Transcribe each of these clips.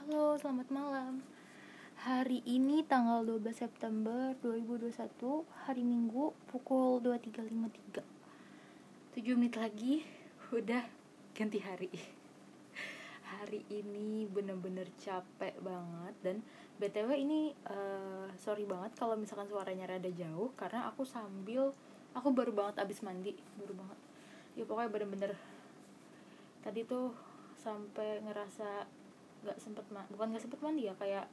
Halo, selamat malam. Hari ini tanggal 12 September 2021, hari Minggu pukul 23.53. 7 menit lagi udah ganti hari. Hari ini bener-bener capek banget dan BTW ini uh, sorry banget kalau misalkan suaranya rada jauh karena aku sambil aku baru banget abis mandi, baru banget. Ya pokoknya bener-bener tadi tuh sampai ngerasa nggak sempet bukan nggak sempet mandi ya kayak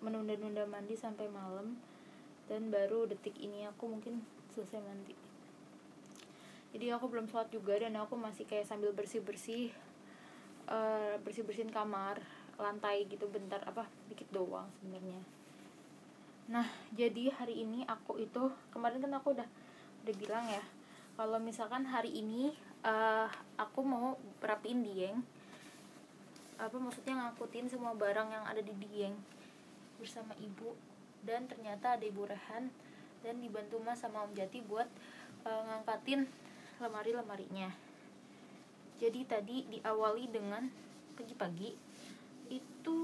menunda-nunda mandi sampai malam dan baru detik ini aku mungkin selesai mandi. Jadi aku belum sholat juga dan aku masih kayak sambil bersih bersih uh, bersih bersihin kamar lantai gitu bentar apa dikit doang sebenarnya. Nah jadi hari ini aku itu kemarin kan aku udah udah bilang ya kalau misalkan hari ini uh, aku mau rapiin dieng apa maksudnya ngangkutin semua barang yang ada di Dieng bersama ibu. Dan ternyata ada ibu Rehan dan dibantu mas sama Om Jati buat uh, ngangkatin lemari-lemarinya. Jadi tadi diawali dengan pagi-pagi itu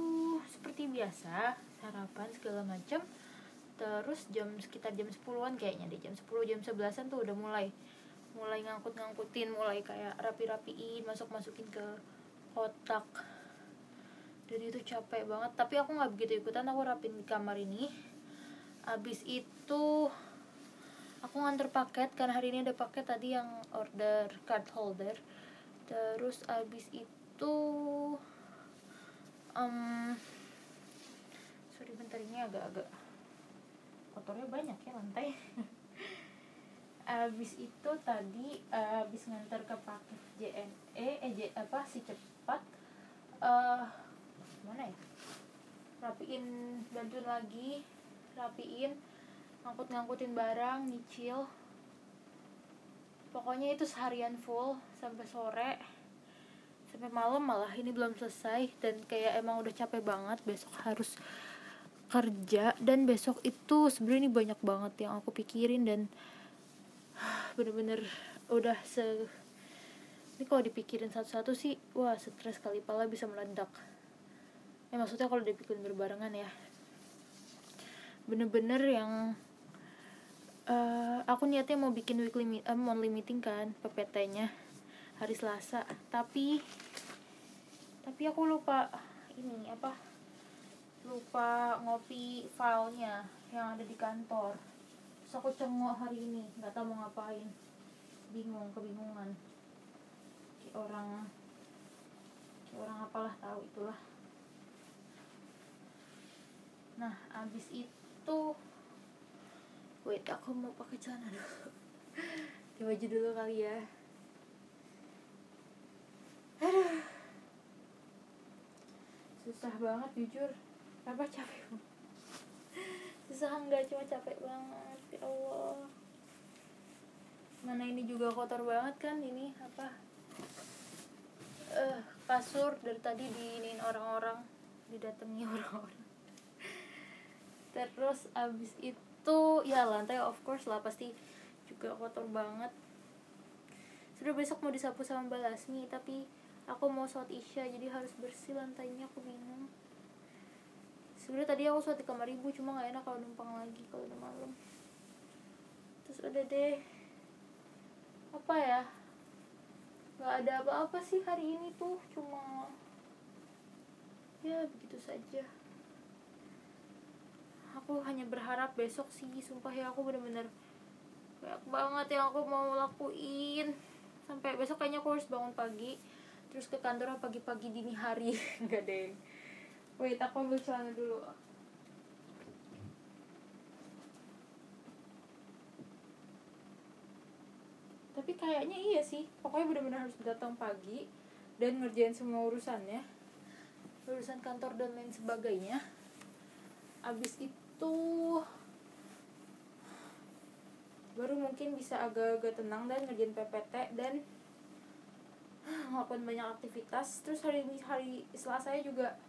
seperti biasa sarapan segala macam terus jam sekitar jam 10-an kayaknya deh jam 10 jam 11-an tuh udah mulai. Mulai ngangkut-ngangkutin mulai kayak rapi-rapiin masuk-masukin ke kotak dan itu capek banget. Tapi aku nggak begitu ikutan. Aku rapin di kamar ini. Abis itu aku nganter paket. Karena hari ini ada paket tadi yang order card holder. Terus abis itu um, sorry bentar ini agak-agak kotornya banyak ya lantai. Abis itu tadi abis nganter ke paket JNE eh J, apa si cepat uh, mana ya? Rapiin bantuin lagi rapiin ngangkut ngangkutin barang nyicil. Pokoknya itu seharian full sampai sore. Sampai malam malah ini belum selesai dan kayak emang udah capek banget. Besok harus kerja dan besok itu sebenarnya ini banyak banget yang aku pikirin dan bener-bener udah se ini kalau dipikirin satu-satu sih wah stres kali pala bisa meledak ya maksudnya kalau dibikin berbarengan ya. Bener-bener yang uh, aku niatnya mau bikin weekly uh, monthly meeting kan PPT-nya hari Selasa. Tapi tapi aku lupa ini apa lupa ngopi filenya yang ada di kantor. Terus aku cengok hari ini nggak tahu mau ngapain. Bingung kebingungan. Orang orang apalah tahu itulah nah abis itu wait aku mau pakai celana dulu. Di baju dulu kali ya. Aduh. Susah banget jujur. Apa capek susah enggak cuma capek banget ya Allah. Mana ini juga kotor banget kan ini apa? Uh, kasur dari tadi diinin orang-orang didatangi orang-orang terus abis itu ya lantai of course lah pasti juga kotor banget. Sudah besok mau disapu sama Mbak Lasmi tapi aku mau sholat isya jadi harus bersih lantainya aku bingung. Sebenarnya tadi aku sholat di kamar ibu cuma nggak enak kalau numpang lagi kalau udah malam. Terus udah deh apa ya nggak ada apa-apa sih hari ini tuh cuma ya begitu saja aku hanya berharap besok sih sumpah ya aku bener-bener banyak banget yang aku mau lakuin. Sampai besok kayaknya aku harus bangun pagi terus ke kantor pagi-pagi dini hari. Enggak deh wait aku ambil celana dulu. Tapi kayaknya iya sih pokoknya benar-benar harus datang pagi dan ngerjain semua urusannya. Urusan kantor dan lain sebagainya. Abis itu itu baru mungkin bisa agak-agak tenang dan ngerjain PPT dan ngelakuin banyak aktivitas terus hari hari Selasa juga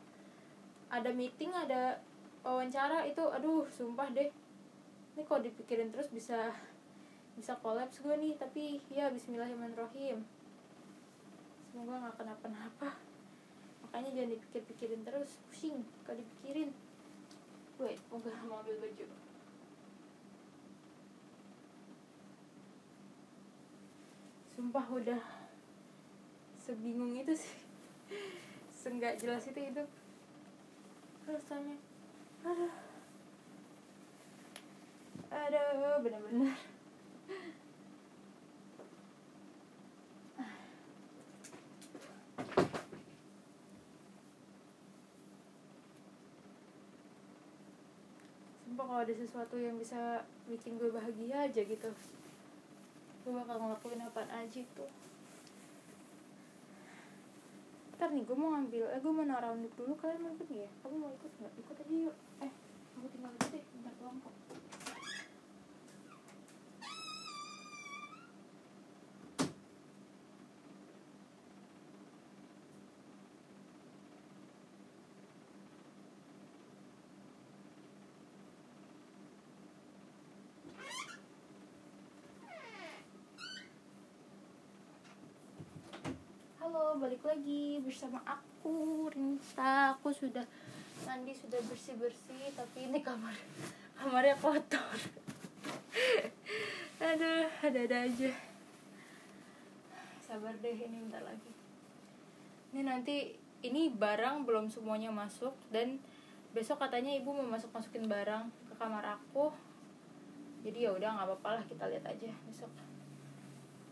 ada meeting ada wawancara itu aduh sumpah deh. Ini kalau dipikirin terus bisa bisa kolaps gue nih tapi ya Bismillahirrahmanirrahim. Semoga nggak kenapa-napa. Makanya jangan dipikir-pikirin terus pusing kalau dipikirin wait mau mau ambil baju. Sumpah udah sebingung itu sih. Seenggak jelas itu itu rasanya aduh aduh bener-bener sumpah kalau ada sesuatu yang bisa bikin gue bahagia aja gitu. Gue bakal ngelakuin apaan aja tuh ntar nih gue mau ngambil eh gue mau naruh dulu kalian mau ikut nggak ya? Kamu mau ikut nggak? Ikut aja yuk. Eh aku tinggal aja deh bentar doang kok Halo, balik lagi bersama aku Rinta. Aku sudah mandi, sudah bersih-bersih, tapi ini kamar kamarnya kotor. Aduh, ada-ada aja. Sabar deh, ini bentar lagi. Ini nanti ini barang belum semuanya masuk dan besok katanya ibu mau masuk masukin barang ke kamar aku. Jadi ya udah nggak apa-apa lah kita lihat aja besok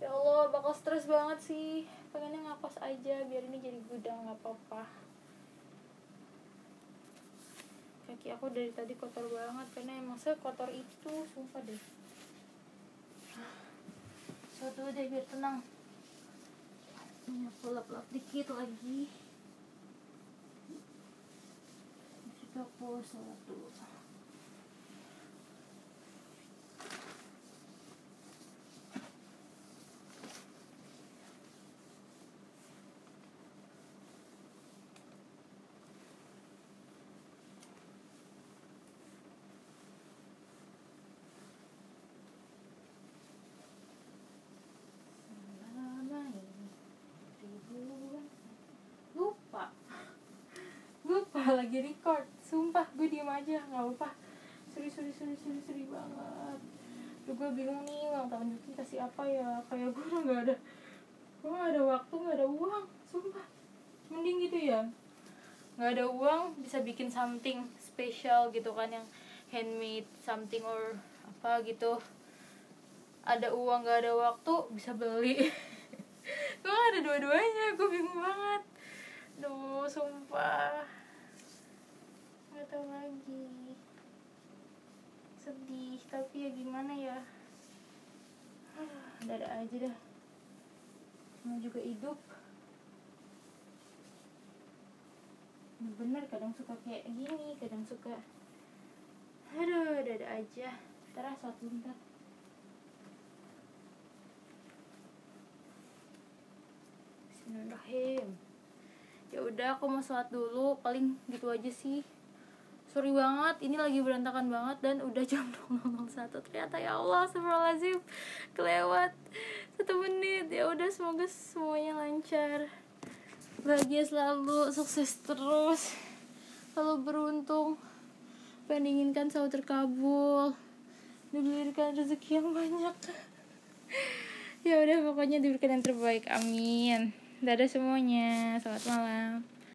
ya Allah bakal stres banget sih. Pengennya ngakos aja biar ini jadi gudang nggak apa-apa. Kaki aku dari tadi kotor banget karena emang saya kotor itu sumpah deh. Satu deh biar tenang. Ini aku lap-lap dikit lagi. Di situ aku sholat dulu Selama ini ribuan lupa lupa lagi record. Sumpah gue diem aja nggak apa seri seri seri seri seri banget. Duh, gue bingung nih ulang tahun Juki kasih apa ya? Kayak gue udah nggak ada gue nggak ada waktu nggak ada uang. Sumpah. Mending gitu ya. Nggak ada uang bisa bikin something special gitu kan yang handmade something or apa gitu. Ada uang nggak ada waktu bisa beli. Gue gak ada dua-duanya gue bingung banget. Duh sumpah nggak tahu lagi. Sedih tapi ya gimana ya? Ada aja dah. Mau juga hidup. Bener kadang suka kayak gini kadang suka aduh ada aja. Sholat dulu, bentar Bismillahirrahmanirrahim. Ya udah aku mau sholat dulu. Paling gitu aja sih sorry banget ini lagi berantakan banget dan udah jam 00.01 ternyata ya Allah astagfirullahaladzim kelewat. Satu menit. Ya udah semoga semuanya lancar. Bahagia selalu sukses terus selalu beruntung. Diinginkan selalu terkabul diberikan rezeki yang banyak. Ya udah pokoknya diberikan yang terbaik. Amin. Dadah semuanya. Selamat malam